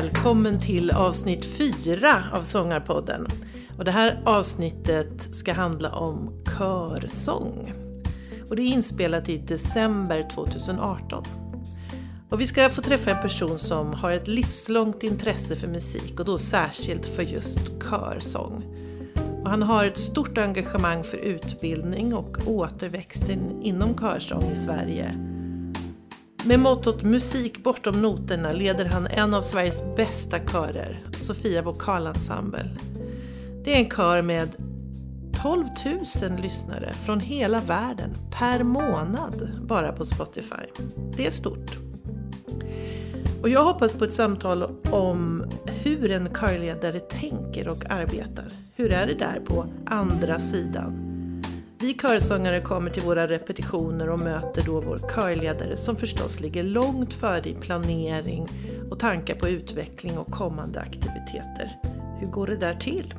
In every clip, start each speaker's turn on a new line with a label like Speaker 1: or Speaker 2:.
Speaker 1: Välkommen till avsnitt 4 av Sångarpodden. Och det här avsnittet ska handla om körsång. Och det är inspelat i december 2018. Och vi ska få träffa en person som har ett livslångt intresse för musik och då särskilt för just körsång. Och han har ett stort engagemang för utbildning och återväxten inom körsång i Sverige. Med mottot Musik bortom noterna leder han en av Sveriges bästa körer, Sofia Vokalensemble. Det är en kör med 12 000 lyssnare från hela världen per månad bara på Spotify. Det är stort. Och jag hoppas på ett samtal om hur en körledare tänker och arbetar. Hur är det där på andra sidan? Vi körsångare kommer till våra repetitioner och möter då vår körledare som förstås ligger långt före i planering och tankar på utveckling och kommande aktiviteter. Hur går det där till?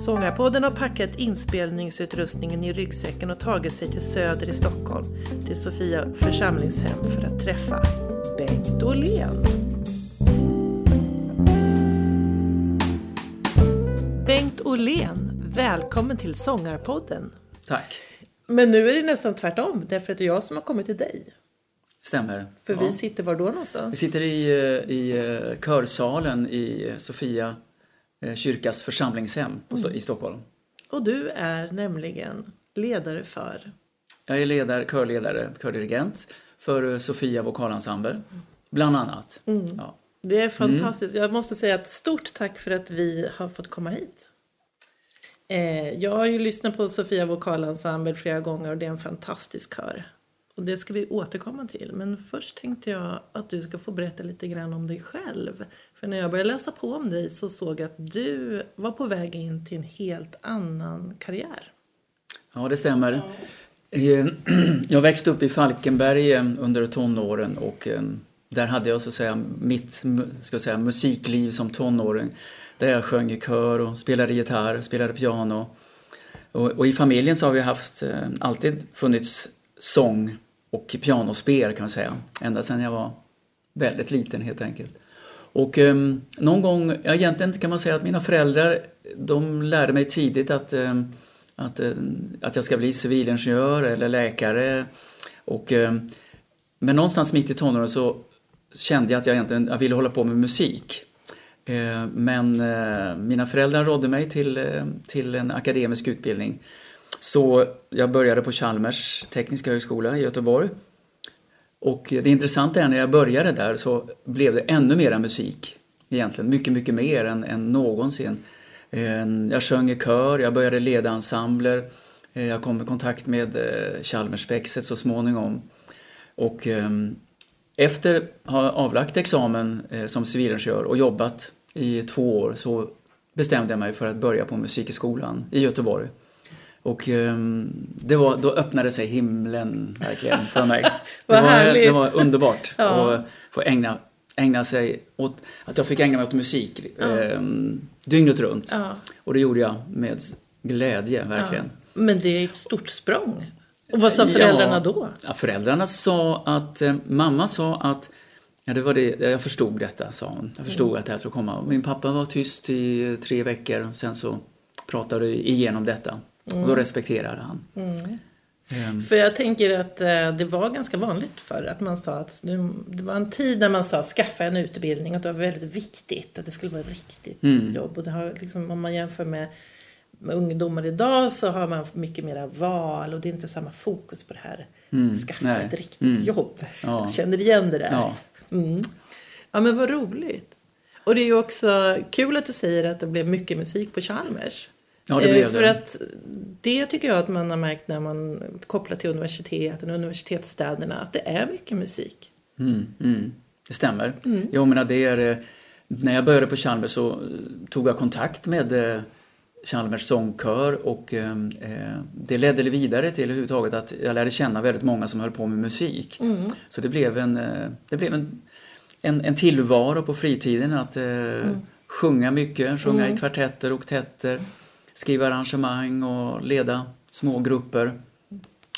Speaker 1: Sångarpodden har packat inspelningsutrustningen i ryggsäcken och tagit sig till Söder i Stockholm, till Sofia församlingshem för att träffa Bengt Åhlén. Bengt Åhlén, välkommen till Sångarpodden.
Speaker 2: Tack.
Speaker 1: Men nu är det nästan tvärtom, därför att det är jag som har kommit till dig.
Speaker 2: Stämmer.
Speaker 1: För
Speaker 2: ja.
Speaker 1: vi sitter var då
Speaker 2: Vi
Speaker 1: någonstans?
Speaker 2: sitter i, eh, i eh, körsalen i Sofia eh, kyrkas församlingshem Sto- i Stockholm.
Speaker 1: Och du är nämligen ledare för
Speaker 2: Jag är ledare, körledare, kördirigent för Sofia vokalensemble, bland annat. Ja.
Speaker 1: Det är fantastiskt. Jag måste säga ett stort tack för att vi har fått komma hit. Eh, jag har ju lyssnat på Sofia Vokalensemble flera gånger och det är en fantastisk kör. Och det ska vi återkomma till. Men först tänkte jag att du ska få berätta lite grann om dig själv. För när jag började läsa på om dig så såg jag att du var på väg in till en helt annan karriär.
Speaker 2: ja, det stämmer. Eh, Jag växte upp i Falkenberg eh, under tonåren och eh, där hade jag så att säga mitt ska jag säga, musikliv som tonåring. Där jag sjöng i kör och spelade gitarr, spelade piano. Och, och i familjen så har vi haft eh, alltid funnits sång och pianospel kan man säga. Ända sedan jag var väldigt liten helt enkelt. Och eh, någon gång, ja, egentligen kan man säga att mina föräldrar de lärde mig tidigt att, eh, att, eh, att jag ska bli civilingenjör eller läkare. Och, eh, men någonstans mitt i tonåren så kände jag att jag egentligen jag ville hålla på med musik. Eh, men eh, mina föräldrar rådde mig till, eh, till en akademisk utbildning. Så jag började på Chalmers tekniska högskola i Göteborg. Och det intressanta är när jag började där så blev det ännu mera musik. Egentligen mycket, mycket mer än, än någonsin. Jag sjöng i kör, jag började leda ensembler. Jag kom i kontakt med Chalmerspexet Chalmersspexet så småningom. Och ehm, efter att ha avlagt examen som civilingenjör och jobbat i två år så bestämde jag mig för att börja på Musikhögskolan i Göteborg. Och ehm, det var, då öppnade sig himlen verkligen för mig. Det, var, det var underbart
Speaker 1: Ja.
Speaker 2: att få ägna, ägna sig åt, att jag fick ägna mig åt musik ehm, dygnet runt.
Speaker 1: Ja.
Speaker 2: Och det gjorde jag med glädje, verkligen.
Speaker 1: Men det är ett stort språng. Och vad sa föräldrarna
Speaker 2: Ja.
Speaker 1: då?
Speaker 2: Ja, föräldrarna sa att, eh, mamma sa att, ja det var det, jag förstod detta sa hon. Jag förstod
Speaker 1: Mm.
Speaker 2: att det här skulle komma. Min pappa var tyst i tre veckor, sen så pratade vi igenom detta. Och
Speaker 1: Mm.
Speaker 2: då respekterade han. Ehm,
Speaker 1: För jag tänker att eh, det var ganska vanligt förr att man sa att det var en tid när man sa skaffa en utbildning att det var väldigt viktigt att det skulle vara ett riktigt
Speaker 2: Mm.
Speaker 1: jobb. Och det har liksom, om man jämför med, med ungdomar idag så har man mycket mera val och det är inte samma fokus på det här skaffa
Speaker 2: nej.
Speaker 1: ett riktigt jobb.
Speaker 2: Ja.
Speaker 1: Jag känner igen det där.
Speaker 2: ja.
Speaker 1: Mm. Ja men vad roligt. Och det är ju också kul att du säger att det blev mycket musik på Chalmers.
Speaker 2: Ja, det
Speaker 1: Eh,
Speaker 2: blev
Speaker 1: För
Speaker 2: det.
Speaker 1: att det tycker jag att man har märkt när man kopplar till universiteten och universitetsstäderna, att det är mycket musik.
Speaker 2: Mm, mm, det stämmer. Jag menar, det är, eh, när jag började på Chalmers så tog jag kontakt med eh, Chalmers sångkör och eh, eh, det ledde vidare till överhuvudtaget att jag lärde känna väldigt många som höll på med musik. Så det blev en, eh, det blev en, en, en tillvaro på fritiden att eh, sjunga mycket, sjunga i kvartetter och oktetter, skriva arrangemang och leda små grupper.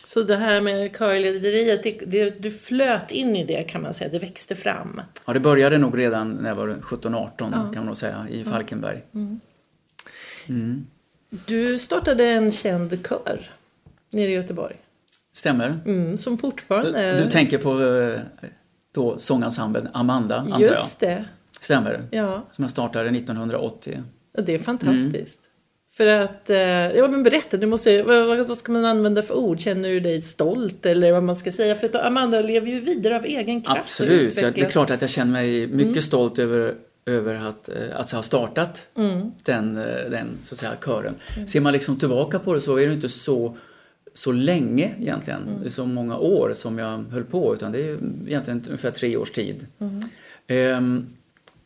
Speaker 1: Så det här med körlederiet, det, det, du flöt in i det kan man säga, det växte fram.
Speaker 2: Ja, det började nog redan när jag var 17-18 kan man nog säga, i Falkenberg.
Speaker 1: Du startade en känd kör nere i Göteborg.
Speaker 2: Stämmer.
Speaker 1: Mm, som fortfarande...
Speaker 2: Du, du tänker på eh, då sångensemblen Amanda, antar jag?
Speaker 1: Just det.
Speaker 2: Stämmer.
Speaker 1: Ja,
Speaker 2: Som jag startade 1980.
Speaker 1: och det är fantastiskt. För att, eh, ja men berätta, du måste, vad, vad ska man använda för ord? Känner du dig stolt eller vad man ska säga? För att Amanda lever ju vidare av egen kraft och
Speaker 2: Absolut. Jag, det är
Speaker 1: utvecklas.
Speaker 2: klart att jag känner mig mycket
Speaker 1: Mm.
Speaker 2: stolt över, över att, eh, att ha startat
Speaker 1: Mm.
Speaker 2: den, eh, den så att säga, kören. Ser man liksom tillbaka på det så är det inte så, så länge egentligen,
Speaker 1: Mm.
Speaker 2: så många år som jag höll på utan det är egentligen ungefär tre års tid.
Speaker 1: Mm.
Speaker 2: Ehm,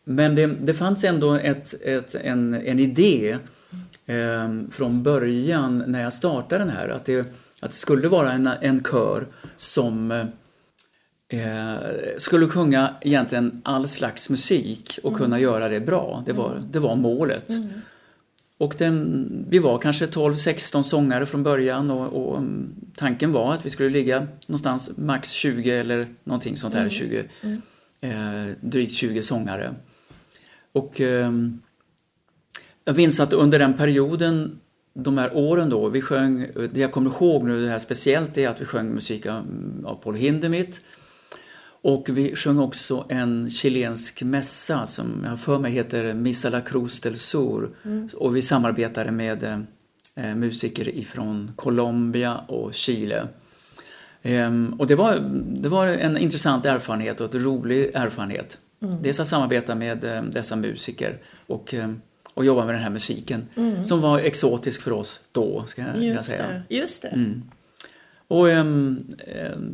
Speaker 2: men det, det fanns ändå ett, ett, en, en idé ehm, från början när jag startade den här att det, att det skulle vara en, en kör som eh, skulle sjunga egentligen all slags musik och kunna göra det bra. Det var, det var målet. Och den, vi var kanske 12-16 sångare från början och, och mm, tanken var att vi skulle ligga någonstans max 20 eller någonting sånt här, 20, eh, drygt 20 sångare. Och ehm, jag minns att under den perioden, de här åren då, vi sjöng, det jag kommer ihåg nu det här speciellt är att vi sjöng musik av, av Paul Hindemith. Och vi sjöng också en chilensk mässa som jag för mig heter Missa la Cruz del Sur. Och vi samarbetade med eh, musiker ifrån Colombia och Chile. Ehm, och det var, det var en intressant erfarenhet och en rolig erfarenhet. Dels att samarbeta med eh, dessa musiker och, eh, och jobba med den här musiken som var exotisk för oss då, ska jag
Speaker 1: Just
Speaker 2: säga.
Speaker 1: det. Just det.
Speaker 2: Och ehm,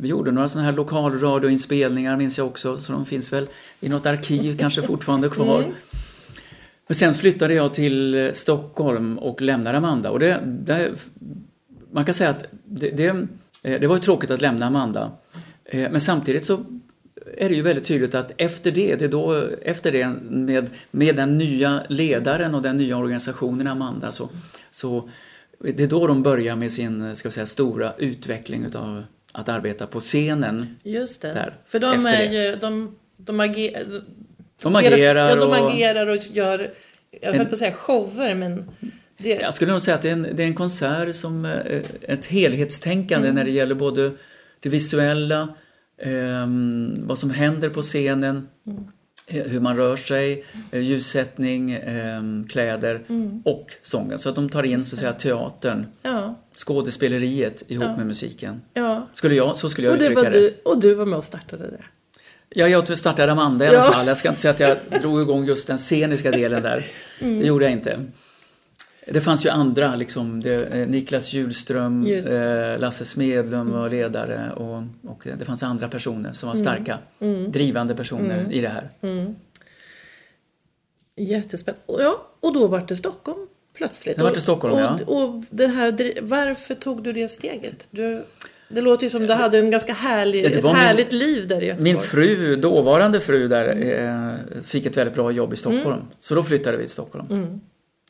Speaker 2: vi gjorde några sådana här lokalradioinspelningar minns jag också, så de finns väl i något arkiv kanske fortfarande kvar. Men sen flyttade jag till eh, Stockholm och lämnade Amanda. Och det, det, man kan säga att det, det, eh, det var ju tråkigt att lämna Amanda. Eh, Men samtidigt så är det ju väldigt tydligt att efter det, det då, efter det med, med den nya ledaren och den nya organisationen Amanda så, så det är då de börjar med sin ska säga, stora utveckling utav att arbeta på scenen.
Speaker 1: Just det.
Speaker 2: Där,
Speaker 1: För de är ju, de, de, ager,
Speaker 2: De agerar
Speaker 1: ja, de
Speaker 2: och...
Speaker 1: agerar och gör, jag höll på att säga shower, men det,
Speaker 2: Jag skulle nog säga att det är en, det är en konsert som eh, ett helhetstänkande
Speaker 1: Mm.
Speaker 2: när det gäller både det visuella, ehm, vad som händer på scenen,
Speaker 1: Mm.
Speaker 2: Eh, hur man rör sig, eh, ljussättning, ehm, kläder
Speaker 1: Mm.
Speaker 2: och sången. Så att de tar in så att säga teatern,
Speaker 1: ja,
Speaker 2: skådespeleriet ihop
Speaker 1: Ja.
Speaker 2: med musiken.
Speaker 1: ja.
Speaker 2: Skulle jag, så skulle jag
Speaker 1: Och, det
Speaker 2: uttrycka det.
Speaker 1: du, och du var med och startade det.
Speaker 2: Ja, jag startade Amanda i alla fall. Jag ska inte säga att jag drog igång just den sceniska delen där.
Speaker 1: Mm.
Speaker 2: Det gjorde jag inte. Det fanns ju andra, liksom, det, eh, Niklas Hjulström, eh, Lasse Smedlund var ledare och, och det fanns andra personer som var
Speaker 1: Mm.
Speaker 2: starka, drivande personer i det här.
Speaker 1: Jättespännande. Och, ja, och då var det Stockholm plötsligt.
Speaker 2: Sen var det Stockholm,
Speaker 1: och,
Speaker 2: ja.
Speaker 1: och, och den här, varför tog du det steget? Du, det låter ju som du hade en ganska härlig,
Speaker 2: Ja, det
Speaker 1: ett
Speaker 2: min-
Speaker 1: härligt liv där i Göteborg.
Speaker 2: Min fru, dåvarande fru där, eh, fick ett väldigt bra jobb i Stockholm.
Speaker 1: Mm.
Speaker 2: Så då flyttade vi till Stockholm.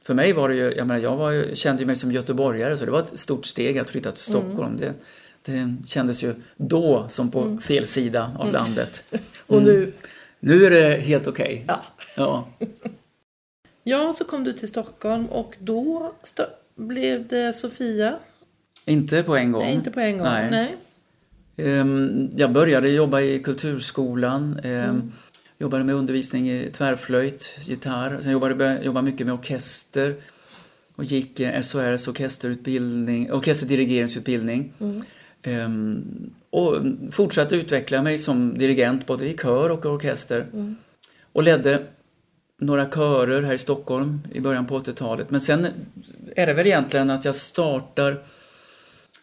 Speaker 2: För mig var det ju, jag menar, jag var ju, kände mig som göteborgare så det var ett stort steg att flytta till
Speaker 1: Mm.
Speaker 2: Stockholm. Det, det kändes ju då som på
Speaker 1: Mm.
Speaker 2: fel sida av landet.
Speaker 1: Och nu,
Speaker 2: Nu är det helt okej.
Speaker 1: ja.
Speaker 2: Ja.
Speaker 1: ja, så kom du till Stockholm och då blev det Sofia.
Speaker 2: Inte på en gång.
Speaker 1: Nej, inte på en gång.
Speaker 2: Nej.
Speaker 1: Nej.
Speaker 2: Ehm, Jag började jobba i kulturskolan. ehm,
Speaker 1: Mm.
Speaker 2: Jobbade med undervisning i tvärflöjt, gitarr. Sen jobbade jag mycket med orkester. Och gick eh, SORs orkesterutbildning, orkesterdirigeringsutbildning.
Speaker 1: Mm.
Speaker 2: Ehm, och fortsatte utveckla mig som dirigent både i kör och orkester.
Speaker 1: Mm.
Speaker 2: Och ledde några körer här i Stockholm i början på 80-talet. Men sen är det väl egentligen att jag startar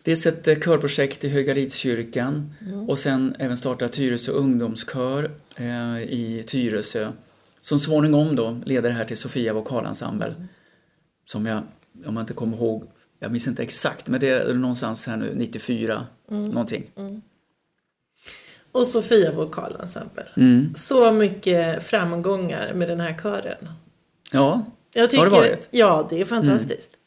Speaker 2: Dels ett körprojekt i Högalidskyrkan och sen även startat Tyresö ungdomskör eh, i Tyresö. Som småningom då leder här till Sofia vokalensemble. Som jag, om jag inte kommer ihåg, jag minns inte exakt, men det är någonstans här nu 94 någonting.
Speaker 1: Och Sofia vokalensemble.
Speaker 2: Mm.
Speaker 1: Så mycket framgångar med den här kören.
Speaker 2: Ja,
Speaker 1: Jag tycker,
Speaker 2: Har det varit?
Speaker 1: Ja, det är fantastiskt.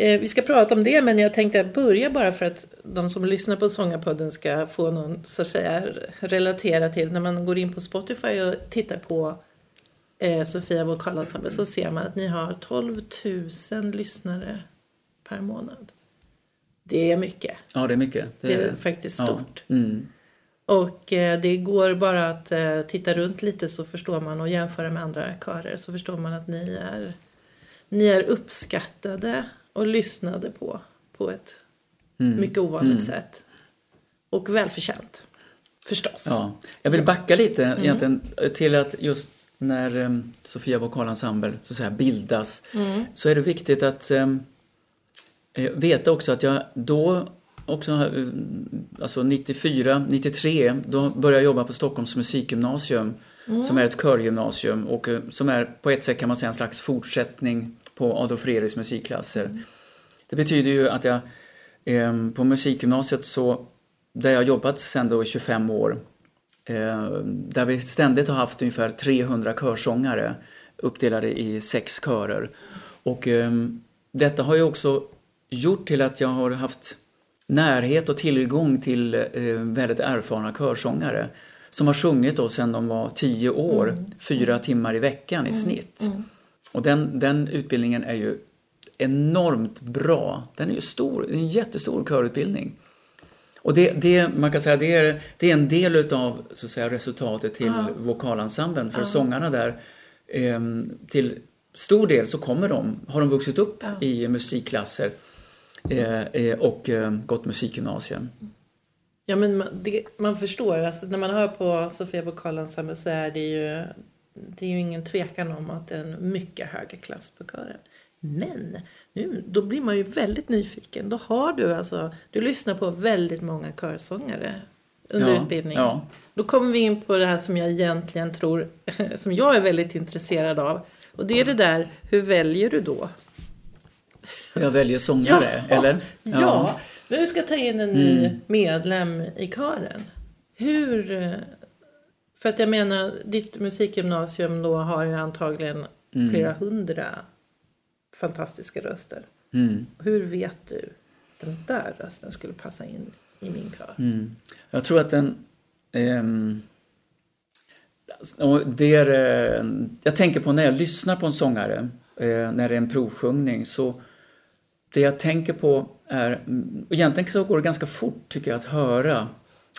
Speaker 1: Eh, vi ska prata om det, men jag tänkte börja bara för att de som lyssnar på Sångarpodden ska få någon, så att säga, relatera till. När man går in på Spotify och tittar på eh, Sofia Vokalensemble så ser man att ni har 12 000 lyssnare per månad. Det är mycket.
Speaker 2: Ja, det är mycket.
Speaker 1: Det är faktiskt stort.
Speaker 2: Ja. Mm.
Speaker 1: Och eh, det går bara att eh, titta runt lite så förstår man och jämföra med andra körer så förstår man att ni är, ni är uppskattade och lyssnade på på ett
Speaker 2: Mm.
Speaker 1: mycket ovanligt
Speaker 2: Mm.
Speaker 1: sätt. Och välförtjänt. Förstås.
Speaker 2: Ja. Jag vill backa lite
Speaker 1: Mm.
Speaker 2: egentligen till att just när um, Sofia Vokalensemble så att säga bildas
Speaker 1: Mm.
Speaker 2: så är det viktigt att um, veta också att jag då också, eh, alltså 94, 93, då började jag jobba på Stockholms musikgymnasium som är ett körgymnasium och eh, som är på ett sätt kan man säga en slags fortsättning på Adolf Fredriks musikklasser. Det betyder ju att jag eh, på musikgymnasiet så, där jag jobbat sedan då i 25 år, eh, där vi ständigt har haft ungefär 300 körsångare uppdelade i sex körer. Och eh, detta har ju också gjort till att jag har haft närhet och tillgång till eh, väldigt erfarna körsångare som har sjungit då sedan de var 10 år, fyra timmar i veckan i snitt. Och den, den utbildningen är ju enormt bra. Den är ju stor, en jättestor körutbildning. Och det, det, man kan säga det är, det är en del utav så att säga, resultatet till vokalensemblen. För sångarna där, ehm, till stor del så kommer de, har de vuxit upp i musikklasser eh, eh, och eh, gått musikgymnasium.
Speaker 1: Ja, men man, det, man förstår. Alltså, när man hör på Sofia Vokalensemble så är det ju, det är ju ingen tvekan om att det är en mycket högre klass på kören. Men nu, då blir man ju väldigt nyfiken. Då har du alltså, du lyssnar på väldigt många körsångare under
Speaker 2: Ja,
Speaker 1: utbildningen.
Speaker 2: ja.
Speaker 1: Då kommer vi in på det här som jag egentligen tror, som jag är väldigt intresserad av. Och det är det där, hur väljer du då?
Speaker 2: Jag väljer sångare, eller?
Speaker 1: Ja, men du ska ta in en ny medlem i kören. Hur... För att jag menar, ditt musikgymnasium då har ju antagligen flera hundra fantastiska röster.
Speaker 2: Mm.
Speaker 1: Hur vet du den där rösten skulle passa in i min kör?
Speaker 2: Mm. Jag tror att den... ehm, och det är, eh, jag tänker på när jag lyssnar på en sångare, eh, när det är en provsjungning, så det jag tänker på är... mm, Egentligen så går det ganska fort, tycker jag, att höra.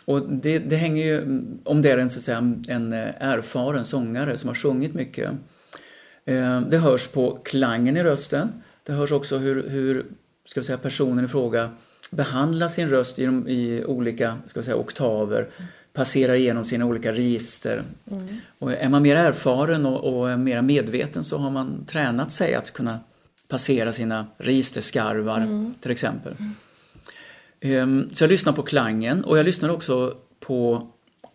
Speaker 2: Och det, det hänger ju... mm, Om det är en, så att säga, en eh, erfaren sångare som har sjungit mycket. Eh, Det hörs på klangen i rösten. Det hörs också hur, hur ska vi säga, personen i fråga behandlar sin röst i, de, i olika ska vi säga, oktaver, passerar igenom sina olika register. Och är man mer erfaren och, och mer medveten så har man tränat sig att kunna passera sina registerskarvar till exempel. Ehm, Så jag lyssnar på klangen och jag lyssnar också på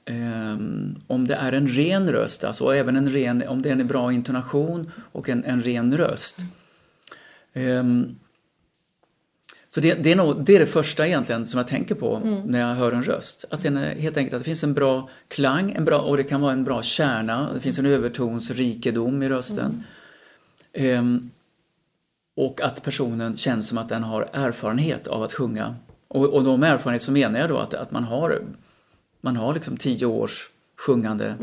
Speaker 2: ehm, om det är en ren röst, alltså även en ren, om det är en bra intonation och en, en ren röst. Ehm, så det, det, är nog, det är det första egentligen som jag tänker på när jag hör en röst. Att den är, helt enkelt att det finns en bra klang en bra, och det kan vara en bra kärna. Det finns en övertonsrikedom i rösten. Ehm, och att personen känns som att den har erfarenhet av att sjunga. Och, och då med erfarenhet så menar jag då att, att man har, man har liksom tio års sjungande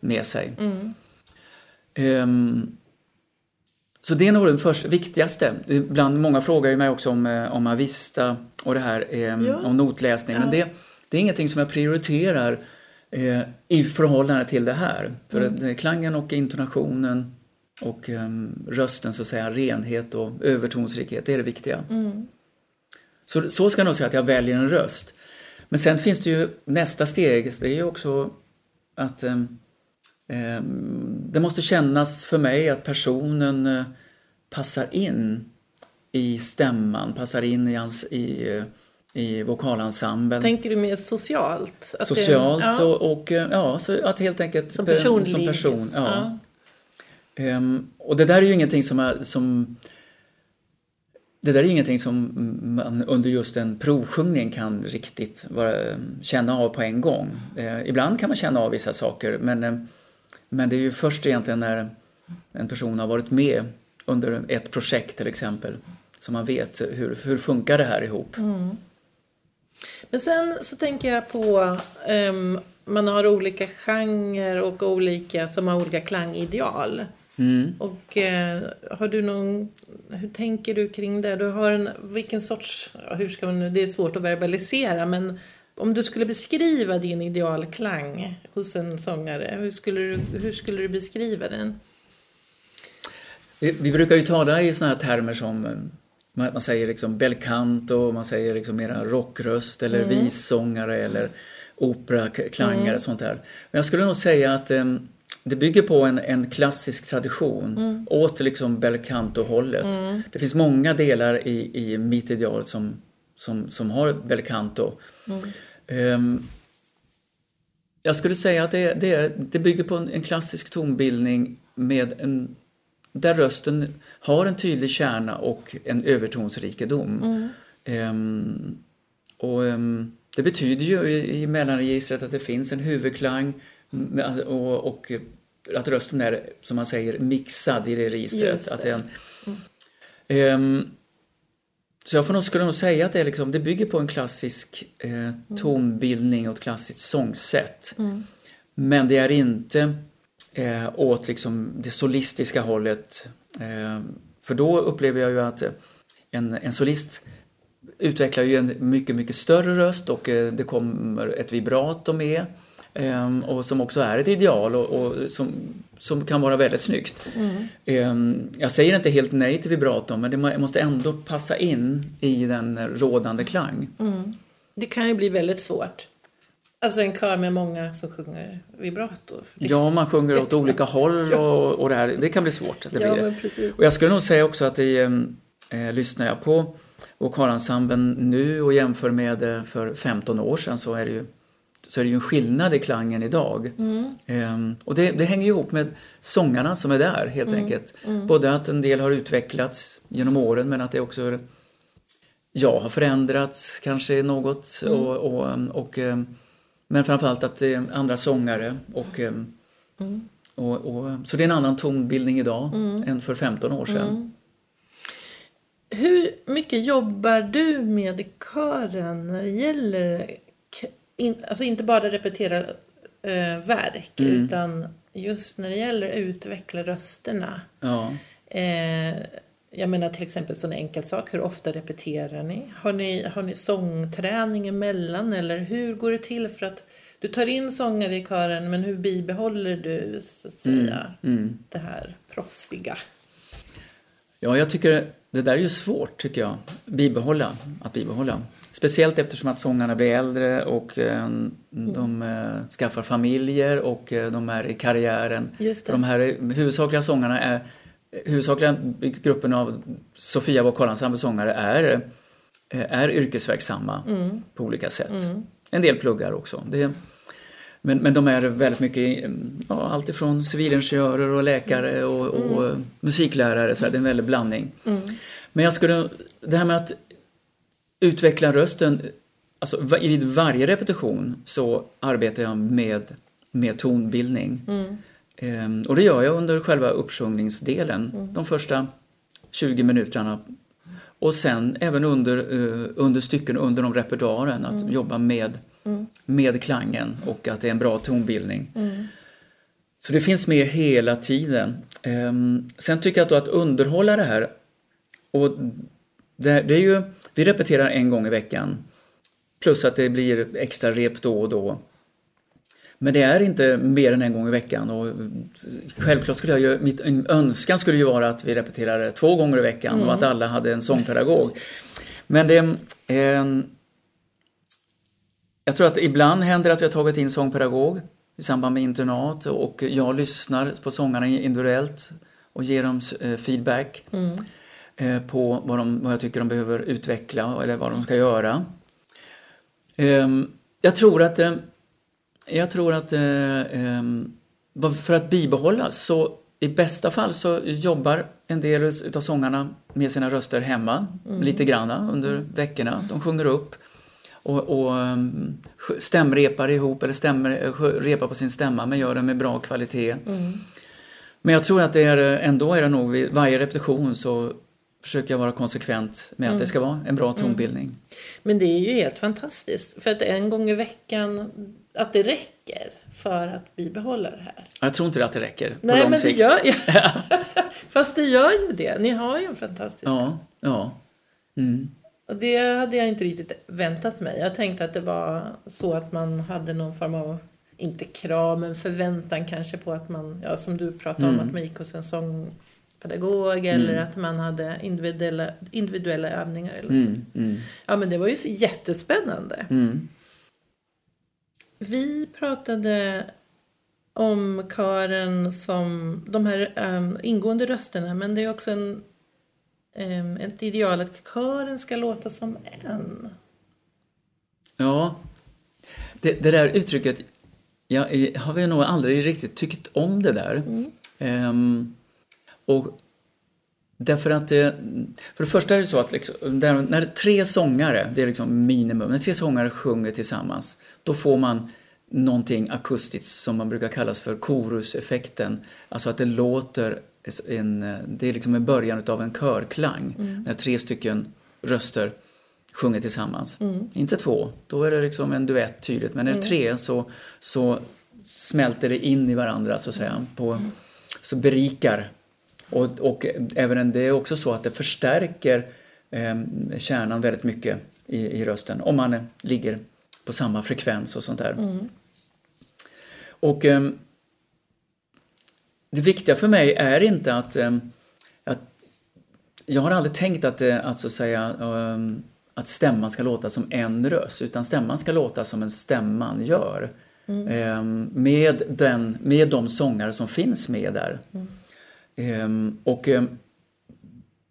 Speaker 2: med sig. Ehm, så det är nog den först, viktigaste. Ibland, många frågar ju mig också om, eh, om Avista och det här ehm,
Speaker 1: Ja.
Speaker 2: om notläsning. Men det, det är ingenting som jag prioriterar eh, i förhållande till det här. För att, eh, klangen och intonationen och ehm, rösten, så att säga, renhet och övertonsrikhet, det är det viktiga. Så, så ska jag nog säga att jag väljer en röst. Men sen finns det ju nästa steg, det är ju också att ehm, ehm, det måste kännas för mig att personen eh, passar in i stämman, passar in i, hans, i, eh, i vokalensemblen.
Speaker 1: Tänker du mer socialt? Att det-
Speaker 2: Socialt
Speaker 1: ja,
Speaker 2: och, och eh, ja, så att helt enkelt
Speaker 1: som
Speaker 2: eh,
Speaker 1: person.
Speaker 2: som person ja. Ehm, och det där är ju ingenting som, är, som det där är ingenting som man under just en provsjungning kan riktigt vara, känna av på en gång. Eh, ibland kan man känna av vissa saker men, eh, men det är ju först egentligen när en person har varit med under ett projekt till exempel som man vet hur, hur funkar det här ihop.
Speaker 1: Mm. Men sen så tänker jag på um, man har olika genrer och olika som har olika klangideal.
Speaker 2: Mm.
Speaker 1: Och eh, har du någon, hur tänker du kring det? Du har en, vilken sorts, hur ska man, det är svårt att verbalisera men om du skulle beskriva din idealklang hos en sångare, hur skulle du, hur skulle du beskriva den?
Speaker 2: Vi, brukar ju tala i sådana här termer som eh, man, man säger liksom belcanto, man säger liksom mera rockröst eller mm. vissångare eller operaklangare mm. och sånt där. Men jag skulle nog säga att um, det bygger på en, en klassisk tradition, mm. åt liksom belcanto-hållet. Mm. Det finns många delar i, i mitt ideal som, som, som har belcanto. Mm. Um, jag skulle säga att det, det, det bygger på en, en, klassisk tonbildning med en, där rösten har en tydlig kärna och en övertonsrikedom. Um, och um, Det betyder ju i, i mellanregistret att det finns en huvudklang och, och att rösten är, som man säger, mixad i det registret. Det. Att den, mm. um, så jag får nog, skulle nog säga att det, är liksom, det bygger på en klassisk eh, tonbildning och ett klassiskt sångsätt. Mm. Men det är inte eh, åt liksom det solistiska hållet. Eh, för då upplever jag ju att en, en solist utvecklar ju en mycket, mycket större röst och eh, det kommer ett vibrato med. Um, och som också är ett ideal och, och, som, som kan vara väldigt snyggt. Mm. Um, jag säger inte helt nej till vibraton men det måste ändå passa in i den rådande klang.
Speaker 1: Mm. Det kan ju bli väldigt svårt. Alltså en kör med många som sjunger vibrato.
Speaker 2: Ja, man sjunger åt olika håll och, och det här. Det kan bli svårt. Det
Speaker 1: ja,
Speaker 2: blir det. Och jag skulle nog säga också att det, eh, lyssnar jag på vokalensemblen nu och jämför med för 15 år sedan så är det ju så är det ju en skillnad i klangen idag. Mm. Ehm, och det, det, hänger ihop med sångarna som är där helt mm. enkelt. Mm. Både att en del har utvecklats genom åren men att det också ja, har förändrats kanske något. Mm. Och, och, och, ehm, men framförallt att det är andra sångare och, ehm, mm. och, och, Så det är en annan tonbildning idag mm. än för 15 år sedan.
Speaker 1: Hur mycket jobbar du med kören när det gäller in, alltså inte bara repetera eh, verk mm. utan just när det gäller utveckla rösterna.
Speaker 2: Ja.
Speaker 1: Eh, jag menar till exempel sån enkel sak, hur ofta repeterar ni? Har ni, har ni sångträning emellan eller hur går det till för att du tar in sångare i kören men hur bibehåller du så att säga mm. Mm. det här proffsiga?
Speaker 2: Ja, jag tycker det där är ju svårt tycker jag, bibehålla, att bibehålla. Speciellt eftersom att sångarna blir äldre och eh, de eh, skaffar familjer och eh, de är i karriären. De här huvudsakliga sångarna är huvudsakliga gruppen av Sofia vokalensemble sångare är, är yrkesverksamma mm. på olika sätt. Mm. En del pluggar också. Det, men, men de är väldigt mycket, ja, alltifrån civilingenjörer och läkare och, och mm. musiklärare, så här, det är en väldig blandning. Mm. Men jag skulle, det här med att utveckla rösten, alltså vid varje repetition så arbetar jag med, med tonbildning. Mm. Ehm, och det gör jag under själva uppsjungningsdelen, mm. de första 20 minuterna. Och sen även under, uh, under stycken under de repertoaren, att mm. jobba med, mm. med klangen och att det är en bra tonbildning. Mm. Så det finns med hela tiden. Um, sen tycker jag att, att underhålla det här, och det, det är ju vi repeterar en gång i veckan. Plus att det blir extra rep då och då. Men det är inte mer än en gång i veckan och självklart skulle jag ju, mitt önskan skulle ju vara att vi repeterar två gånger i veckan mm. och att alla hade en sångpedagog. Men det eh, Jag tror att ibland händer att vi har tagit in sångpedagog i samband med internat och jag lyssnar på sångarna individuellt och ger dem eh, feedback. Mm. Eh, på vad, de, vad jag tycker de behöver utveckla eller vad de ska göra. Ehm, jag tror att, eh, jag tror att eh, ehm, för att bibehållas så i bästa fall så jobbar en del av sångarna med sina röster hemma mm. lite granna under veckorna. De sjunger upp och, och ehm, stämrepar ihop eller stämmer, repar på sin stämma men gör det med bra kvalitet. Mm. Men jag tror att det är, ändå är det nog vid varje repetition så försöker jag vara konsekvent med att det ska vara en bra tonbildning.
Speaker 1: Men det är ju helt fantastiskt. För att en gång i veckan, att det räcker för att bibehålla det här.
Speaker 2: Jag tror inte att det räcker på
Speaker 1: Nej,
Speaker 2: lång
Speaker 1: men
Speaker 2: sikt.
Speaker 1: det gör ju... Fast det gör ju det. Ni har ju en fantastisk
Speaker 2: Ja, ja. Mm.
Speaker 1: Och det hade jag inte riktigt väntat mig. Jag tänkte att det var så att man hade någon form av, inte krav, men förväntan kanske på att man, ja som du pratade om, att man gick hos en sångpedagog eller att man hade individuella, individuella övningar eller så.
Speaker 2: Mm, mm,
Speaker 1: Ja men det var ju så jättespännande.
Speaker 2: mm.
Speaker 1: Vi pratade om kören som de här um, ingående rösterna men det är också en, ett ideal att kören ska låta som en.
Speaker 2: Ja, det, det där uttrycket jag, har vi nog aldrig riktigt tyckt om det där. Ehm, och därför att det, för det första är det så att liksom, när tre sångare, det är liksom minimum, när tre sångare sjunger tillsammans, då får man någonting akustiskt som man brukar kallas för koruseffekten. Alltså att det låter, en, det är liksom en början av en körklang. När tre stycken röster sjunger tillsammans. Inte två, då är det liksom en duett tydligt. Men är det tre så, så smälter det in i varandra så att säga. På, så berikar. Och, och även det är också så att det förstärker eh, kärnan väldigt mycket i, i rösten. Om man eh, ligger på samma frekvens och sånt där. Och ehm, det viktiga för mig är inte att, ehm, att jag har aldrig tänkt att, det- att så att säga ehm, att stämman ska låta som en röst utan stämman ska låta som en stämman gör. Ehm, med, den, med de sångare som finns med där. Ehm, och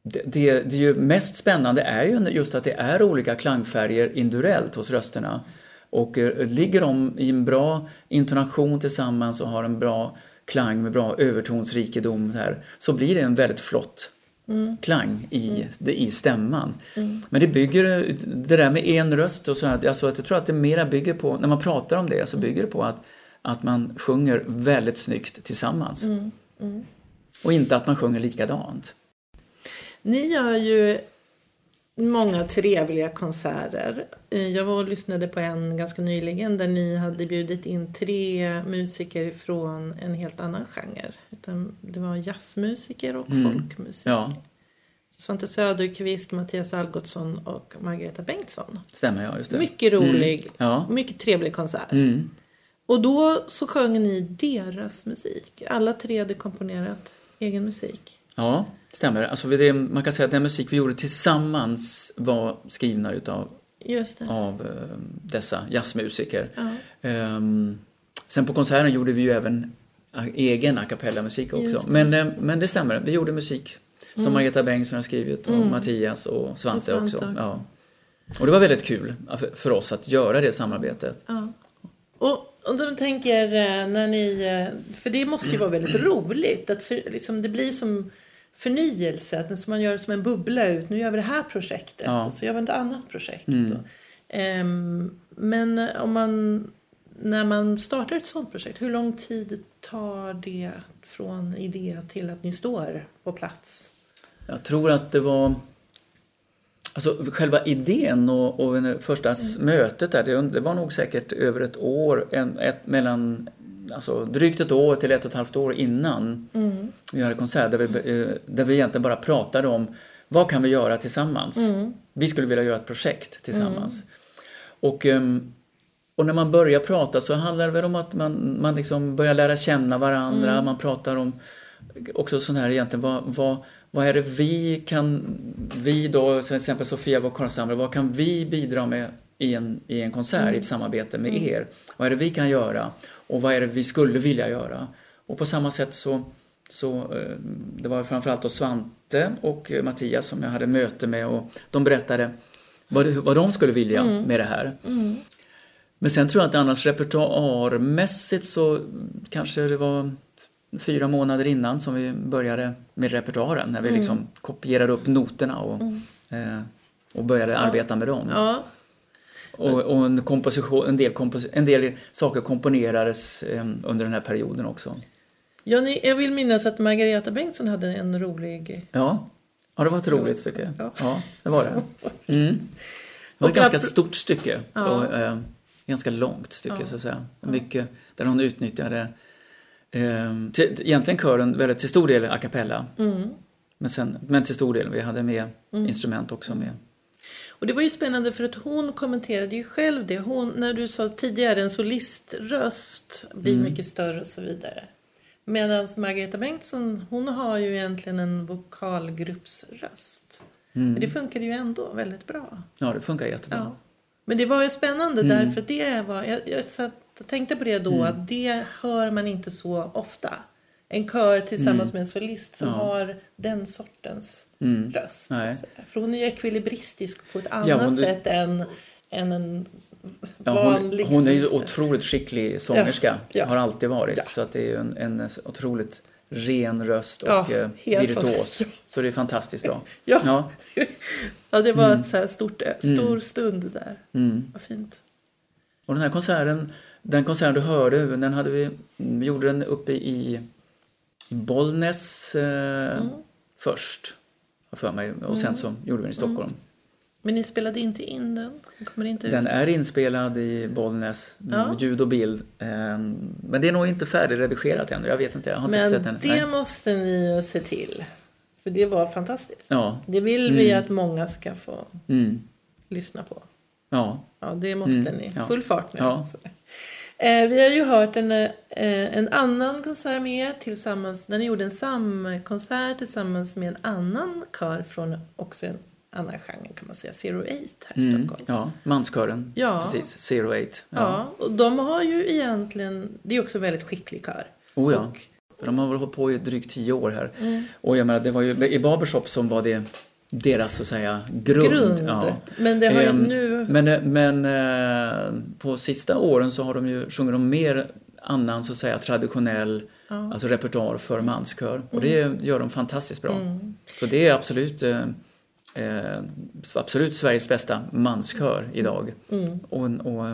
Speaker 2: det, det, det är ju mest spännande är ju just att det är olika klangfärger individuellt hos rösterna. Och eh, ligger de i en bra intonation tillsammans och har en bra klang med bra övertonsrikedom så, här, så blir det en väldigt flott klang i, det, i stämman. Men det bygger, det där med en röst och så här, alltså att jag tror att det mera bygger på, när man pratar om det så bygger det på att, att man sjunger väldigt snyggt tillsammans. Och inte att man sjunger likadant.
Speaker 1: Ni gör ju många trevliga konserter. Eh, Jag var och lyssnade på en ganska nyligen där ni hade bjudit in tre musiker från en helt annan genre. Utan det var jazzmusiker och folkmusiker.
Speaker 2: Ja,
Speaker 1: Svante Söderqvist, Mattias Algotsson och Margareta Bengtsson.
Speaker 2: stämmer ja, just det.
Speaker 1: Mycket rolig,
Speaker 2: Ja.
Speaker 1: mycket trevlig konsert.
Speaker 2: Mm.
Speaker 1: Och då så sjöng ni deras musik. Alla tre hade komponerat egen musik.
Speaker 2: Ja, stämmer. Alltså det, man kan säga att den musik vi gjorde tillsammans var skrivna utav
Speaker 1: Just det.
Speaker 2: av eh, dessa jazzmusiker.
Speaker 1: Ja.
Speaker 2: Ehm, sen på konserten gjorde vi ju även egen a cappella-musik också.
Speaker 1: Det. Mm.
Speaker 2: Men, eh, men det stämmer, vi gjorde musik som Margareta Bengtsson har skrivit och Mattias och Svante,
Speaker 1: Och Svante
Speaker 2: också.
Speaker 1: också.
Speaker 2: Ja. Och det var väldigt kul för- oss att göra det samarbetet.
Speaker 1: Ja. Och, och då tänker eh, när ni, eh, för det måste ju vara väldigt roligt att för, liksom, det blir som förnyelse, att man gör det som en bubbla ut. Nu gör vi det här projektet
Speaker 2: Ja.
Speaker 1: och så gör vi ett annat projekt. Och, ehm, men om man, när man startar ett sånt projekt, hur lång tid tar det från idé till att ni står på plats?
Speaker 2: Jag tror att det var... Alltså själva idén och, och första s- mötet där, det, det var nog säkert över ett år, en, ett, mellan, alltså drygt ett år till ett och ett halvt år innan vi hade konsert, där vi, eh, där vi egentligen bara pratade om vad kan vi göra tillsammans? Vi skulle vilja göra ett projekt tillsammans. Och, ehm, och när man börjar prata så handlar det väl om att man, man liksom börjar lära känna varandra, man pratar om också sån här egentligen, vad, vad, vad är det vi kan, vi då, till exempel Sofia, och Karlshamre, vad kan vi bidra med i en, i en konsert, i ett samarbete med er? Vad är det vi kan göra? Och vad är det vi skulle vilja göra? Och på samma sätt så, så eh, det var framförallt då Svante och Mattias som jag hade möte med och de berättade vad, vad de skulle vilja med det här. Men sen tror jag att annars repertoarmässigt så kanske det var fyra månader innan som vi började med repertoaren. När vi liksom kopierade upp noterna och, eh, och började arbeta med dem.
Speaker 1: Ja,
Speaker 2: Och, och en, komposition, en, del kompos, en del saker komponerades eh, under den här perioden också.
Speaker 1: ja ni, jag vill minnas att Margareta Bengtsson hade en rolig
Speaker 2: Ja, Ja, det var ett roligt stycke.
Speaker 1: Ja.
Speaker 2: Ja, det var det. Mm. Det var ett ganska stort stycke.
Speaker 1: Ja.
Speaker 2: Och, eh, ganska långt stycke, så att säga. Mycket där hon utnyttjade eh, till, egentligen kören väldigt till stor del a cappella.
Speaker 1: Mm.
Speaker 2: Men, sen, men till stor del, vi hade med instrument också med.
Speaker 1: Och det var ju spännande för att hon kommenterade ju själv det. Hon, när du sa tidigare en soliströst blir
Speaker 2: Mm.
Speaker 1: mycket större och så vidare. Medan Margareta Bengtsson, hon har ju egentligen en vokalgruppsröst.
Speaker 2: Mm.
Speaker 1: Men det funkade ju ändå väldigt bra.
Speaker 2: Ja, det funkar jättebra.
Speaker 1: Ja. Men det var ju spännande
Speaker 2: Mm.
Speaker 1: därför det var, jag, jag satt och tänkte på det då, att det hör man inte så ofta. En kör tillsammans med en solist som
Speaker 2: Mm. Ja.
Speaker 1: har den sortens
Speaker 2: Mm.
Speaker 1: röst. Så
Speaker 2: Nej.
Speaker 1: säga. För hon är ju ekvilibristisk på ett annat
Speaker 2: Ja, hon-
Speaker 1: sätt än, än en
Speaker 2: Ja,
Speaker 1: vanlig
Speaker 2: hon, hon är ju otroligt skicklig sångerska, har alltid varit. Så att det är ju en, en otroligt ren röst och
Speaker 1: Ja,
Speaker 2: eh, virtuos. Så det är fantastiskt bra.
Speaker 1: Ja.
Speaker 2: Ja.
Speaker 1: ja, det var ett så här stort, stor stund där.
Speaker 2: Mm.
Speaker 1: Vad fint.
Speaker 2: Och den här konserten, den konserten du hörde, den hade vi, vi gjorde den uppe i, i Bollnäs eh,
Speaker 1: Mm.
Speaker 2: först, för mig. Och sen så gjorde vi den i Stockholm.
Speaker 1: Men ni spelade inte in den? Den kommer inte ut?
Speaker 2: Den är inspelad i Bollnäs,
Speaker 1: Ja.
Speaker 2: ljud och bild. Eh, men det är nog inte färdigredigerat ännu, jag vet inte, jag har inte sett
Speaker 1: Men
Speaker 2: den.
Speaker 1: det
Speaker 2: Nej.
Speaker 1: måste ni ju se till. För det var fantastiskt.
Speaker 2: Ja.
Speaker 1: Det vill vi att många ska få
Speaker 2: Mm.
Speaker 1: lyssna på.
Speaker 2: Ja.
Speaker 1: Ja, det måste
Speaker 2: Mm,
Speaker 1: ni. Full fart nu.
Speaker 2: Ja.
Speaker 1: Eh, vi har ju hört en, eh, en annan konsert med er tillsammans, när ni gjorde en samkonsert tillsammans med en annan kör från också en annan genre kan man säga, Zero Eight här i
Speaker 2: Mm.
Speaker 1: Stockholm.
Speaker 2: ja, manskören.
Speaker 1: Ja.
Speaker 2: Precis, Zero Eight.
Speaker 1: Ja.
Speaker 2: Ja.
Speaker 1: och de har ju egentligen, det är också en väldigt skicklig kör.
Speaker 2: Oh ja.
Speaker 1: Och,
Speaker 2: De har väl hållit på i drygt tio år här.
Speaker 1: Mm.
Speaker 2: Och jag menar, det var ju i Barbershop som var det deras så att säga grund.
Speaker 1: grund.
Speaker 2: Ja.
Speaker 1: Men det har ju
Speaker 2: Ehm,
Speaker 1: nu...
Speaker 2: Men, eh, men eh, på sista åren så har de ju, sjunger de mer annan så att säga traditionell alltså repertoar för manskör. Och det
Speaker 1: Mm.
Speaker 2: gör de fantastiskt bra. Så det är absolut eh, eh, absolut Sveriges bästa manskör idag.
Speaker 1: Mm.
Speaker 2: Och, och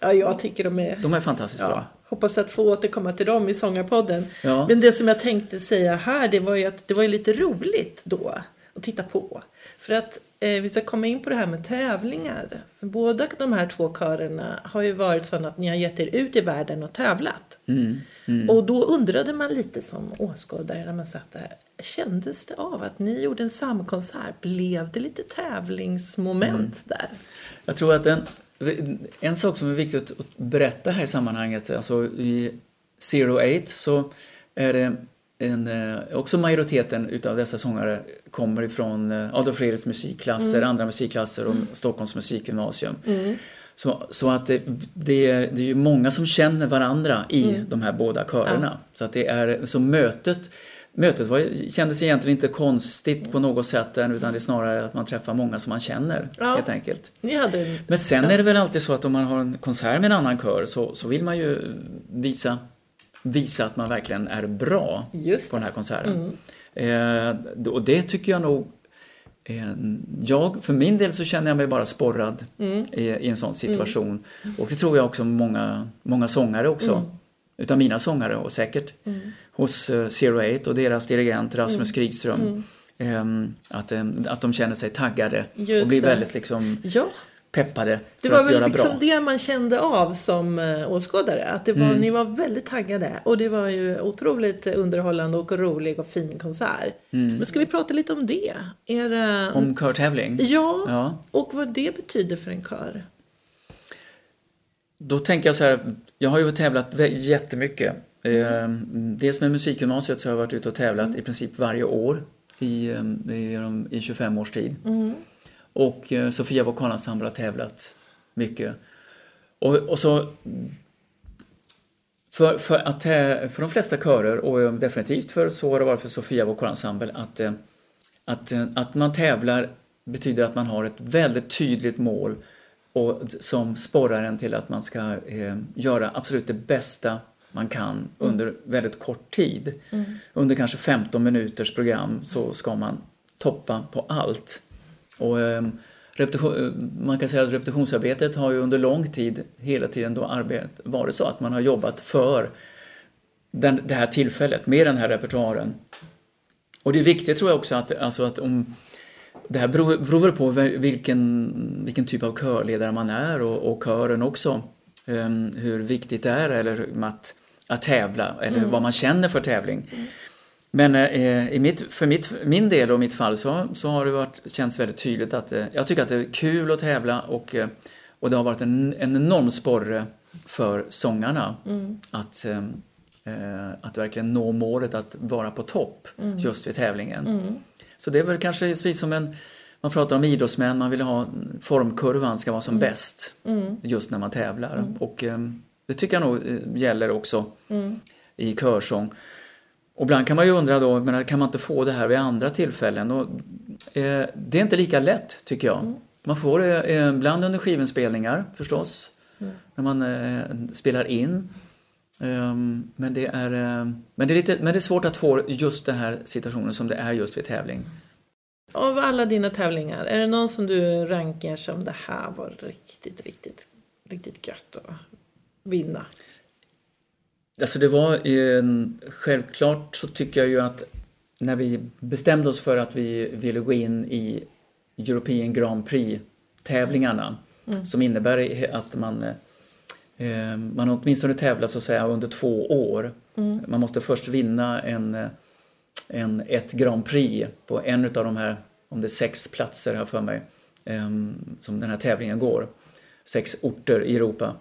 Speaker 1: Ja, jag tycker de är...
Speaker 2: de är fantastiskt
Speaker 1: Ja,
Speaker 2: bra.
Speaker 1: hoppas att få återkomma till dem i Sångarpodden.
Speaker 2: Ja.
Speaker 1: Men det som jag tänkte säga här, det var ju att det var ju lite roligt då att titta på. För att eh, vi ska komma in på det här med tävlingar. För båda de här två körerna har ju varit sådana att ni har gett er ut i världen och tävlat.
Speaker 2: Mm,
Speaker 1: Och då undrade man lite som åskådare när man satt där. Kändes det av att ni gjorde en samkonsert? Blev det lite tävlingsmoment
Speaker 2: Mm.
Speaker 1: där?
Speaker 2: Jag tror att en, en sak som är viktigt att berätta här i sammanhanget, alltså i Zero Eight så är det en, eh, också majoriteten utav dessa sångare kommer ifrån eh, Adolf Fredriks musikklasser, andra musikklasser och Stockholms musikgymnasium. Så, så att det, det, är, det är ju många som känner varandra i de här båda körerna. Så att det är, så mötet Mötet var, kändes egentligen inte konstigt på något sätt än, utan det är snarare att man träffar många som man känner
Speaker 1: Ja.
Speaker 2: helt enkelt.
Speaker 1: Ni hade en...
Speaker 2: Men sen är det väl alltid så att om man har en konsert med en annan kör så, så vill man ju visa, visa att man verkligen är bra på den här konserten. Eh, och det tycker jag nog eh, jag, för min del så känner jag mig bara sporrad i, i en sån situation. Och det tror jag också många, många sångare också. Utav mina sångare och säkert hos eh, Zero Eight och deras dirigent Rasmus Krigström. ehm, att, ehm, att de känner sig taggade
Speaker 1: Just
Speaker 2: och blir
Speaker 1: det.
Speaker 2: väldigt liksom
Speaker 1: Ja,
Speaker 2: peppade
Speaker 1: Det
Speaker 2: för
Speaker 1: var
Speaker 2: att
Speaker 1: väl
Speaker 2: göra
Speaker 1: liksom
Speaker 2: bra.
Speaker 1: det man kände av som eh, åskådare. Att det var,
Speaker 2: Mm.
Speaker 1: ni var väldigt taggade. Och det var ju otroligt underhållande och rolig och fin konsert. Men ska vi prata lite om det? Era...
Speaker 2: Mm. Om körtävling?
Speaker 1: Ja,
Speaker 2: Ja.
Speaker 1: och vad det betyder för en kör.
Speaker 2: Då tänker jag så här, jag har ju tävlat jättemycket. Eh, dels med musikgymnasiet så har jag varit ute och tävlat i princip varje år i, eh, i, i 25 års tid. Och eh, Sofia Vokalensemble har tävlat mycket. Och, och så för, för, att, för de flesta körer och eh, definitivt för så har det varit för Sofia Vokalensemble att, eh, att, att man tävlar betyder att man har ett väldigt tydligt mål och som sporrar en till att man ska eh, göra absolut det bästa man kan under väldigt kort tid. Under kanske 15 minuters program så ska man toppa på allt. Och, eh, repetition, eh, man kan säga att repetitionsarbetet har ju under lång tid hela tiden då arbet, varit så att man har jobbat för den, det här tillfället med den här repertoaren. Och det är viktigt tror jag också att, alltså att om det här beror, beror på vilken, vilken typ av körledare man är och, och kören också. Um, hur viktigt det är eller att, att tävla eller mm. vad man känner för tävling. Mm. Men eh, i mitt, för mitt, min del och mitt fall så, så har det varit, känts väldigt tydligt att eh, jag tycker att det är kul att tävla och, eh, och det har varit en, en enorm sporre för sångarna mm. att, eh, eh, att verkligen nå målet att vara på topp mm. just vid tävlingen. Mm. Så det är väl kanske precis som en man pratar om idrottsmän, man vill ha formkurvan ska vara som mm. bäst mm. just när man tävlar. Mm. Och eh, det tycker jag nog gäller också i körsång. Och ibland kan man ju undra då, men kan man inte få det här vid andra tillfällen? Och, eh, det är inte lika lätt tycker jag. Mm. Man får det eh, ibland under skivinspelningar förstås, mm. när man eh, spelar in. Um, men, det är, uh, men, det är lite, men det är svårt att få just den här situationen som det är just vid tävling.
Speaker 1: Av alla dina tävlingar, är det någon som du rankar som det här var riktigt, riktigt, riktigt gött att vinna?
Speaker 2: Alltså det var en, självklart så tycker jag ju att när vi bestämde oss för att vi ville gå in i European Grand Prix tävlingarna mm. som innebär att man eh, man åtminstone tävlar så att säga under två år. Mm. Man måste först vinna en, en, ett Grand Prix på en av de här, om det är sex platser här för mig, eh, som den här tävlingen går. Sex orter i Europa.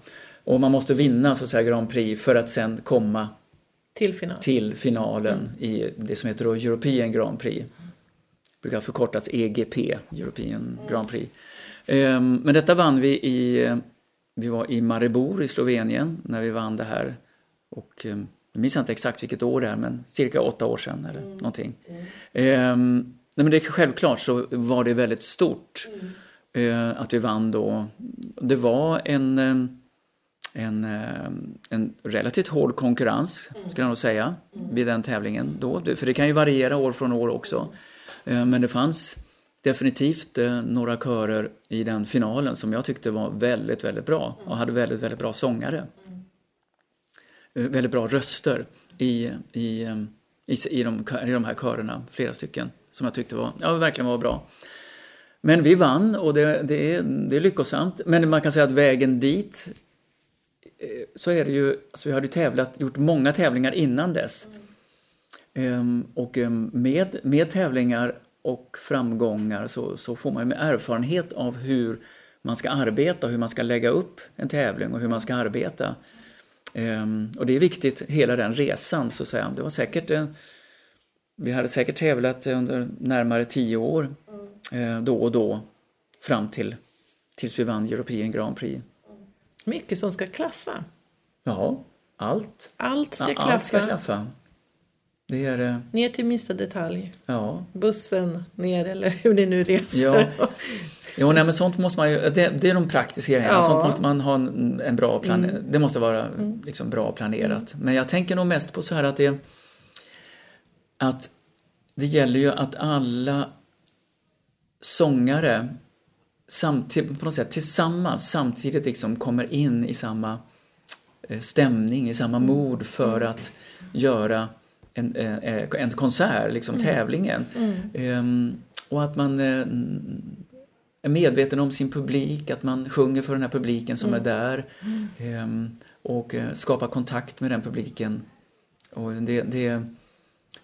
Speaker 2: Och man måste vinna så att säga Grand Prix för att sen komma
Speaker 1: till, final.
Speaker 2: till finalen mm. i det som heter då European Grand Prix. Det brukar förkortas EGP, European Grand Prix. Um, men detta vann vi i, vi var i Maribor i Slovenien när vi vann det här. Och um, jag minns inte exakt vilket år det är, men cirka åtta år sedan eller mm. någonting. Mm. Um, nej, men det, självklart så var det väldigt stort mm. uh, att vi vann då. Det var en en, eh, en relativt hård konkurrens, mm. skulle jag nog säga, mm. vid den tävlingen då. För det kan ju variera år från år också. Eh, men det fanns definitivt eh, några körer i den finalen som jag tyckte var väldigt, väldigt bra och hade väldigt, väldigt bra sångare. Väldigt bra röster i, i, i, i, de, i de här körerna, flera stycken, som jag tyckte var, ja, verkligen var bra. Men vi vann och det, det, är, det är lyckosamt. Men man kan säga att vägen dit så är det ju, alltså vi hade ju tävlat, gjort många tävlingar innan dess. Mm. och um, med, med tävlingar och framgångar så, så får man ju erfarenhet av hur man ska arbeta, hur man ska lägga upp en tävling och hur man ska arbeta. Um, och det är viktigt, hela den resan så att säga. Det var säkert, uh, vi hade säkert tävlat under närmare tio år uh, då och då fram till tills vi vann European Grand Prix.
Speaker 1: Mycket som ska klaffa.
Speaker 2: Ja, allt.
Speaker 1: Allt ska, ja, klaffa.
Speaker 2: Allt ska klaffa. Det är, eh,
Speaker 1: ner till minsta detalj.
Speaker 2: Ja.
Speaker 1: Bussen ner eller hur det nu reser.
Speaker 2: Ja. Jo, nej, men sånt måste man ju, det, det är de praktiska grejerna. Ja. Sånt måste man ha en, en bra plan, mm. Det måste vara mm. liksom, bra planerat. Mm. Men jag tänker nog mest på så här att det att det gäller ju att alla sångare samtidigt, på något sätt tillsammans samtidigt liksom kommer in i samma eh, stämning, i samma mm. mod för att göra en, eh, eh, en konsert, liksom mm. tävlingen. Mm. Um, och att man är medveten om sin publik, att man sjunger för den här publiken som mm. är där um, och skapar kontakt med den publiken. Och det, det,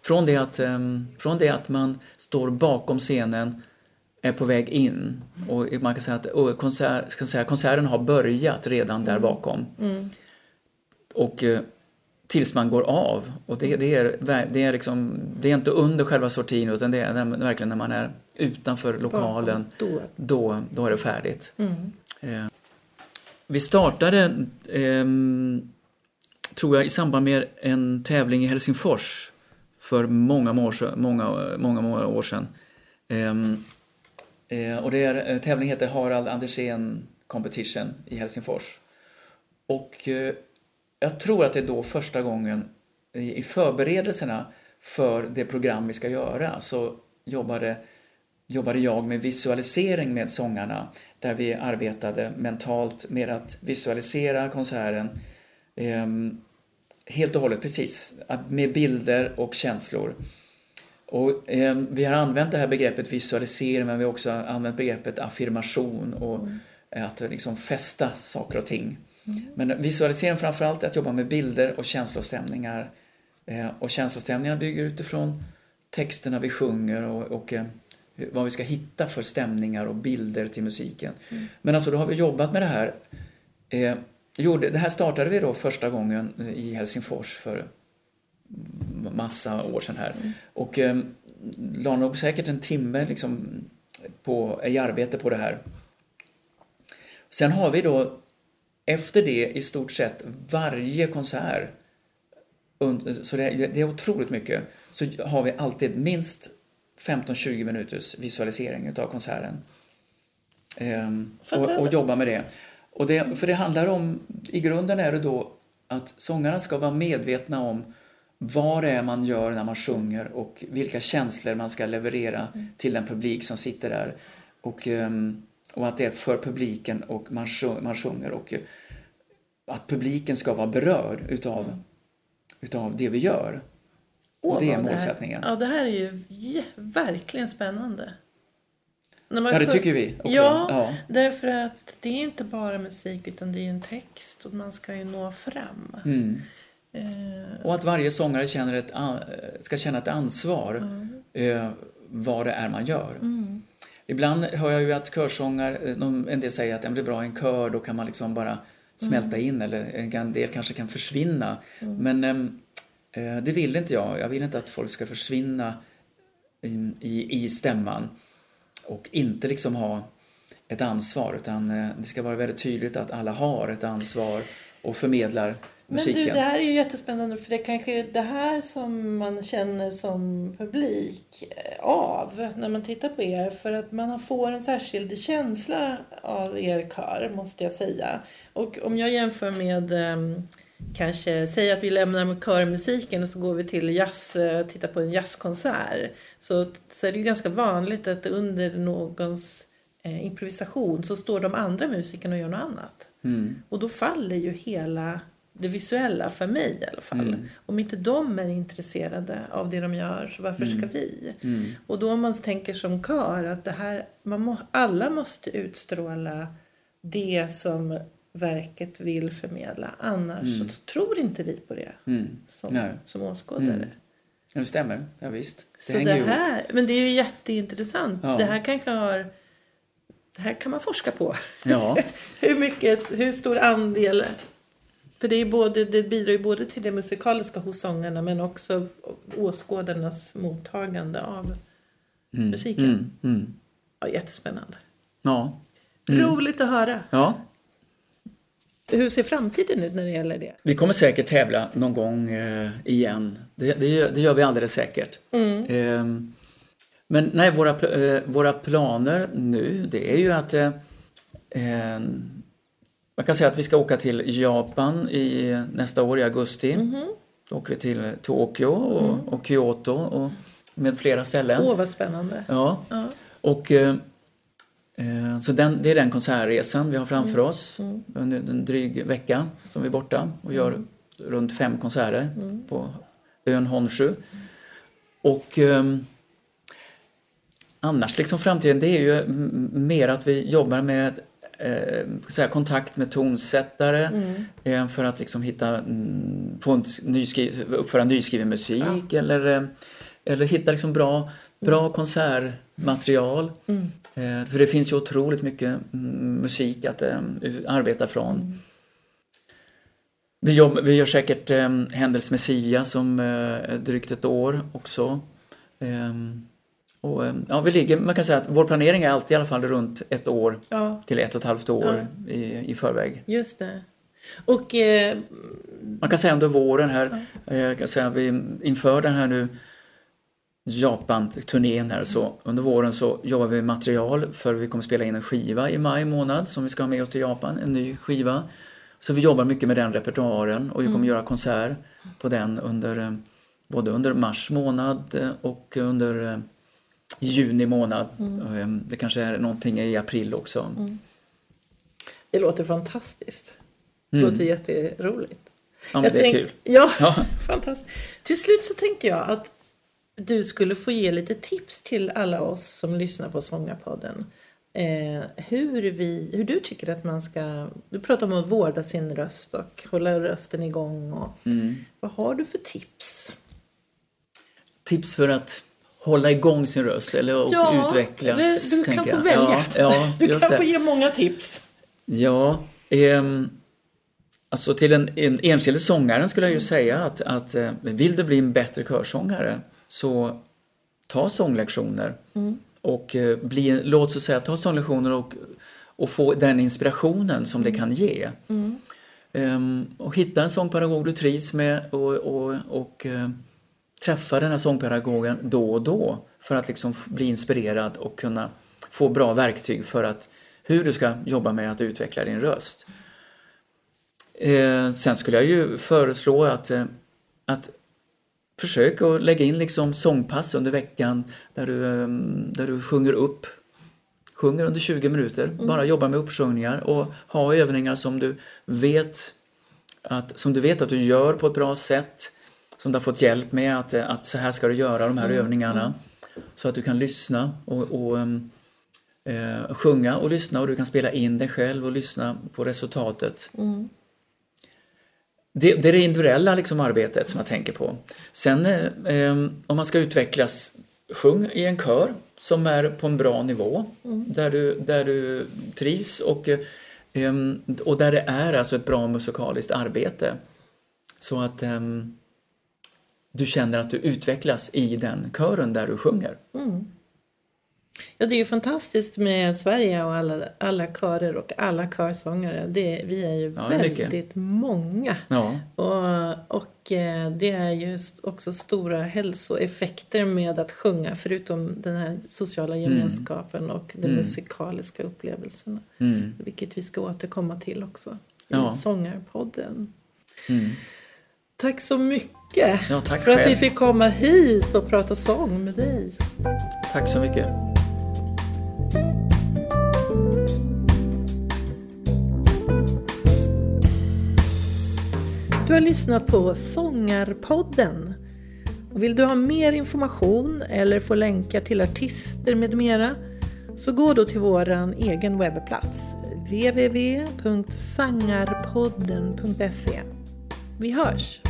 Speaker 2: från, det att, um, från det att man står bakom scenen är på väg in. Och man kan säga att konsert, ska säga, konserten har börjat redan där mm. bakom. Mm. Och eh, tills man går av. Och det, det, är, det, är liksom, det är inte under själva sortin utan det är verkligen när man är utanför lokalen. Då. då. Då, är det färdigt. Mm. Eh, vi startade, eh, tror jag, i samband med en tävling i Helsingfors för många, många, många, många år sedan. Eh, Eh, och det är, eh, tävlingen heter Harald Andersén Competition i Helsingfors. Och eh, jag tror att det är då första gången i, förberedelserna för det program vi ska göra så jobbade, jobbade jag med visualisering med sångarna där vi arbetade mentalt med att visualisera konserten eh, helt och hållet, precis, med bilder och känslor. Och, eh, vi har använt det här begreppet visualisering men vi har också använt begreppet affirmation och mm. att liksom fästa saker och ting. Mm. Men visualisering framförallt är att jobba med bilder och känslostämningar. Eh, och känslostämningar bygger utifrån texterna vi sjunger och, och eh, vad vi ska hitta för stämningar och bilder till musiken. Mm. Men alltså då har vi jobbat med det här. Eh, gjorde, det här startade vi då första gången i Helsingfors för massa år sedan här. Mm. Och eh, la nog säkert en timme liksom på, i arbete på det här. Sen har vi då efter det i stort sett varje konsert, så det, det är otroligt mycket, så har vi alltid minst 15-20 minuters visualisering utav konserten. Ehm, och, och jobba med det. Och det. För det handlar om, i grunden är det då att sångarna ska vara medvetna om vad det är man gör när man sjunger och vilka känslor man ska leverera mm. till den publik som sitter där. Och, ehm, och att det är för publiken och man, man sjunger och att publiken ska vara berörd utav, mm. utav det vi gör. Och det är målsättningen.
Speaker 1: Det här, ja, det här är ju verkligen spännande.
Speaker 2: ja, det tycker vi också.
Speaker 1: Ja, ja, därför att det är inte bara musik utan det är en text och man ska ju nå fram.
Speaker 2: Mm. Eh. Och att varje sångare känner ett, ska känna ett ansvar mm. eh, vad det är man gör. Mm. Ibland hör jag ju att körsångare, en del säger att det blir bra i en kör, då kan man liksom bara smälta mm. in eller en del kanske kan försvinna. Mm. Men ehm, Eh, det vill inte jag. Jag vill inte att folk ska försvinna i, i, i stämman och inte liksom ha ett ansvar utan eh, det ska vara väldigt tydligt att alla har ett ansvar och förmedlar musiken.
Speaker 1: Men du, det här är ju jättespännande för det kanske är det här som man känner som publik eh, av när man tittar på er. För att man får en särskild känsla av er kör, måste jag säga. Och om jag jämför med um, kanske, säg att vi lämnar körmusiken och så går vi till jazz, eh, tittar på en jazzkonsert. Så, så är det ju ganska vanligt att under någons eh, improvisation så står de andra musikerna och gör något annat. Mm. Och då faller ju hela det visuella, för mig i alla fall. Mm. Om inte de är intresserade av det de gör, så varför mm. ska vi? Mm. Och då om man tänker som kör att det här, man må, alla måste utstråla det som verket vill förmedla. Annars mm. så tror inte vi på det mm. som, som åskådare. Mm.
Speaker 2: Det stämmer, ja, visst.
Speaker 1: Det så det här, ihop. Men det är ju jätteintressant. Ja. Det här kanske har... Det här kan man forska på.
Speaker 2: Ja.
Speaker 1: hur, mycket, hur stor andel... För det, är både, det bidrar ju både till det musikaliska hos sångarna men också åskådarnas mottagande av mm. musiken. Mm. Mm. Ja, jättespännande.
Speaker 2: Ja.
Speaker 1: Roligt att höra.
Speaker 2: Ja.
Speaker 1: Hur ser framtiden ut när det gäller det?
Speaker 2: Vi kommer säkert tävla någon gång eh, igen. Det, det, gör, det, gör vi alldeles säkert. Mm. Eh, men nej, våra, eh, våra planer nu det är ju att eh, ehm, man kan säga att vi ska åka till Japan i, nästa år i augusti. Mm -hmm. Då åker vi till Tokyo och, mm. och Kyoto och med flera ställen.
Speaker 1: Åh, vad spännande.
Speaker 2: Ja. ja. Och eh, Eh, så den, det är den konsertresan vi har framför mm. oss mm. under en dryg vecka som vi är borta och gör mm. runt fem konserter mm. på ön Honshu. Och um, annars liksom framtiden det är ju mer att vi jobbar med eh, kontakt med tonsättare mm. eh, för att liksom hitta, mm, få en nyskri, uppföra nyskriven musik ja. eller, eh, eller hitta liksom bra, bra konsertmaterial. Mm. Eh, för det finns ju otroligt mycket musik att eh, arbeta från. Mm. Vi, jobb, vi gör säkert eh, Händels Messia som eh, drygt ett år också. Eh, och, eh, ja, vi ligger, man kan säga att vår planering är alltid i alla fall runt ett år ja. till ett och ett halvt år ja. i, i förväg.
Speaker 1: Just det. Och,
Speaker 2: man kan säga under våren här, ja. kan säga, vi inför den här nu Japan-turnén här så under våren så jobbar vi med material för vi kommer spela in en skiva i maj månad som vi ska ha med oss till Japan, en ny skiva. Så vi jobbar mycket med den repertoaren och vi kommer mm. göra konsert på den under eh, både under mars månad eh, och under juni månad. Mm. Det kanske är någonting i april också. Mm.
Speaker 1: Det låter fantastiskt. Det mm. låter jätteroligt.
Speaker 2: Ja, men jag det tänk, är kul.
Speaker 1: Ja, ja. fantastiskt. Till slut så tänker jag att du skulle få ge lite tips till alla oss som lyssnar på Sångarpodden. Eh, hur, vi, hur du tycker att man ska... Du pratar om att vårda sin röst och hålla rösten igång. Och,
Speaker 2: Mm.
Speaker 1: Vad har du för tips?
Speaker 2: Tips för att hålla igång sin röst eller
Speaker 1: Ja,
Speaker 2: utvecklas.
Speaker 1: eller du kan
Speaker 2: tänker
Speaker 1: få
Speaker 2: jag.
Speaker 1: välja.
Speaker 2: Ja, ja,
Speaker 1: Du kan
Speaker 2: det.
Speaker 1: få ge många tips.
Speaker 2: Ja, ehm, alltså till en, en enskild sångaren skulle jag ju säga att, att eh, vill du bli en bättre körsångare så ta sånglektioner. Och eh, bli, låt oss säga, ta sånglektioner och, och få den inspirationen som det kan ge. Ehm, och hitta en sångpedagog du trivs med och, och, och eh, träffa den här sångpedagogen då och då för att liksom bli inspirerad och kunna få bra verktyg för att hur du ska jobba med att utveckla din röst. Eh, sen skulle jag ju föreslå att, eh, att försök att lägga in liksom sångpass under veckan där du, eh, där du sjunger upp. Sjunger under 20 minuter, bara jobba med uppsjungningar och ha övningar som du vet att, som du vet att du gör på ett bra sätt. Som du har fått hjälp med att, eh, att så här ska du göra de här övningarna. Så att du kan lyssna och, och ehm, eh, sjunga och lyssna och du kan spela in dig själv och lyssna på resultatet. Det, det är det individuella liksom, arbetet som jag tänker på. Sen eh, eh, om man ska utvecklas, sjung i en kör som är på en bra nivå. Där, du, där du trivs och, eh, och där det är alltså ett bra musikaliskt arbete. Så att em, du känner att du utvecklas i den kören där du sjunger.
Speaker 1: Ja, det är ju fantastiskt med Sverige och alla, alla körer och alla körsångare. Det, vi är ju
Speaker 2: Ja, är mycket.
Speaker 1: väldigt många.
Speaker 2: Ja,
Speaker 1: Och, och eh, det är ju också stora hälsoeffekter med att sjunga förutom den här sociala gemenskapen och de musikaliska upplevelserna.
Speaker 2: mm,
Speaker 1: Vilket vi ska återkomma till också i
Speaker 2: Ja.
Speaker 1: Sångarpodden.
Speaker 2: mm.
Speaker 1: Tack så mycket
Speaker 2: ja tack
Speaker 1: för att vi
Speaker 2: själv.
Speaker 1: fick komma hit och prata sång med dig.
Speaker 2: Tack så mycket.
Speaker 1: Du har lyssnat på Sångarpodden. Och vill du ha mer information eller få länkar till artister med mera så gå då till vår egen webbplats www.sangarpodden.se. Vi hörs!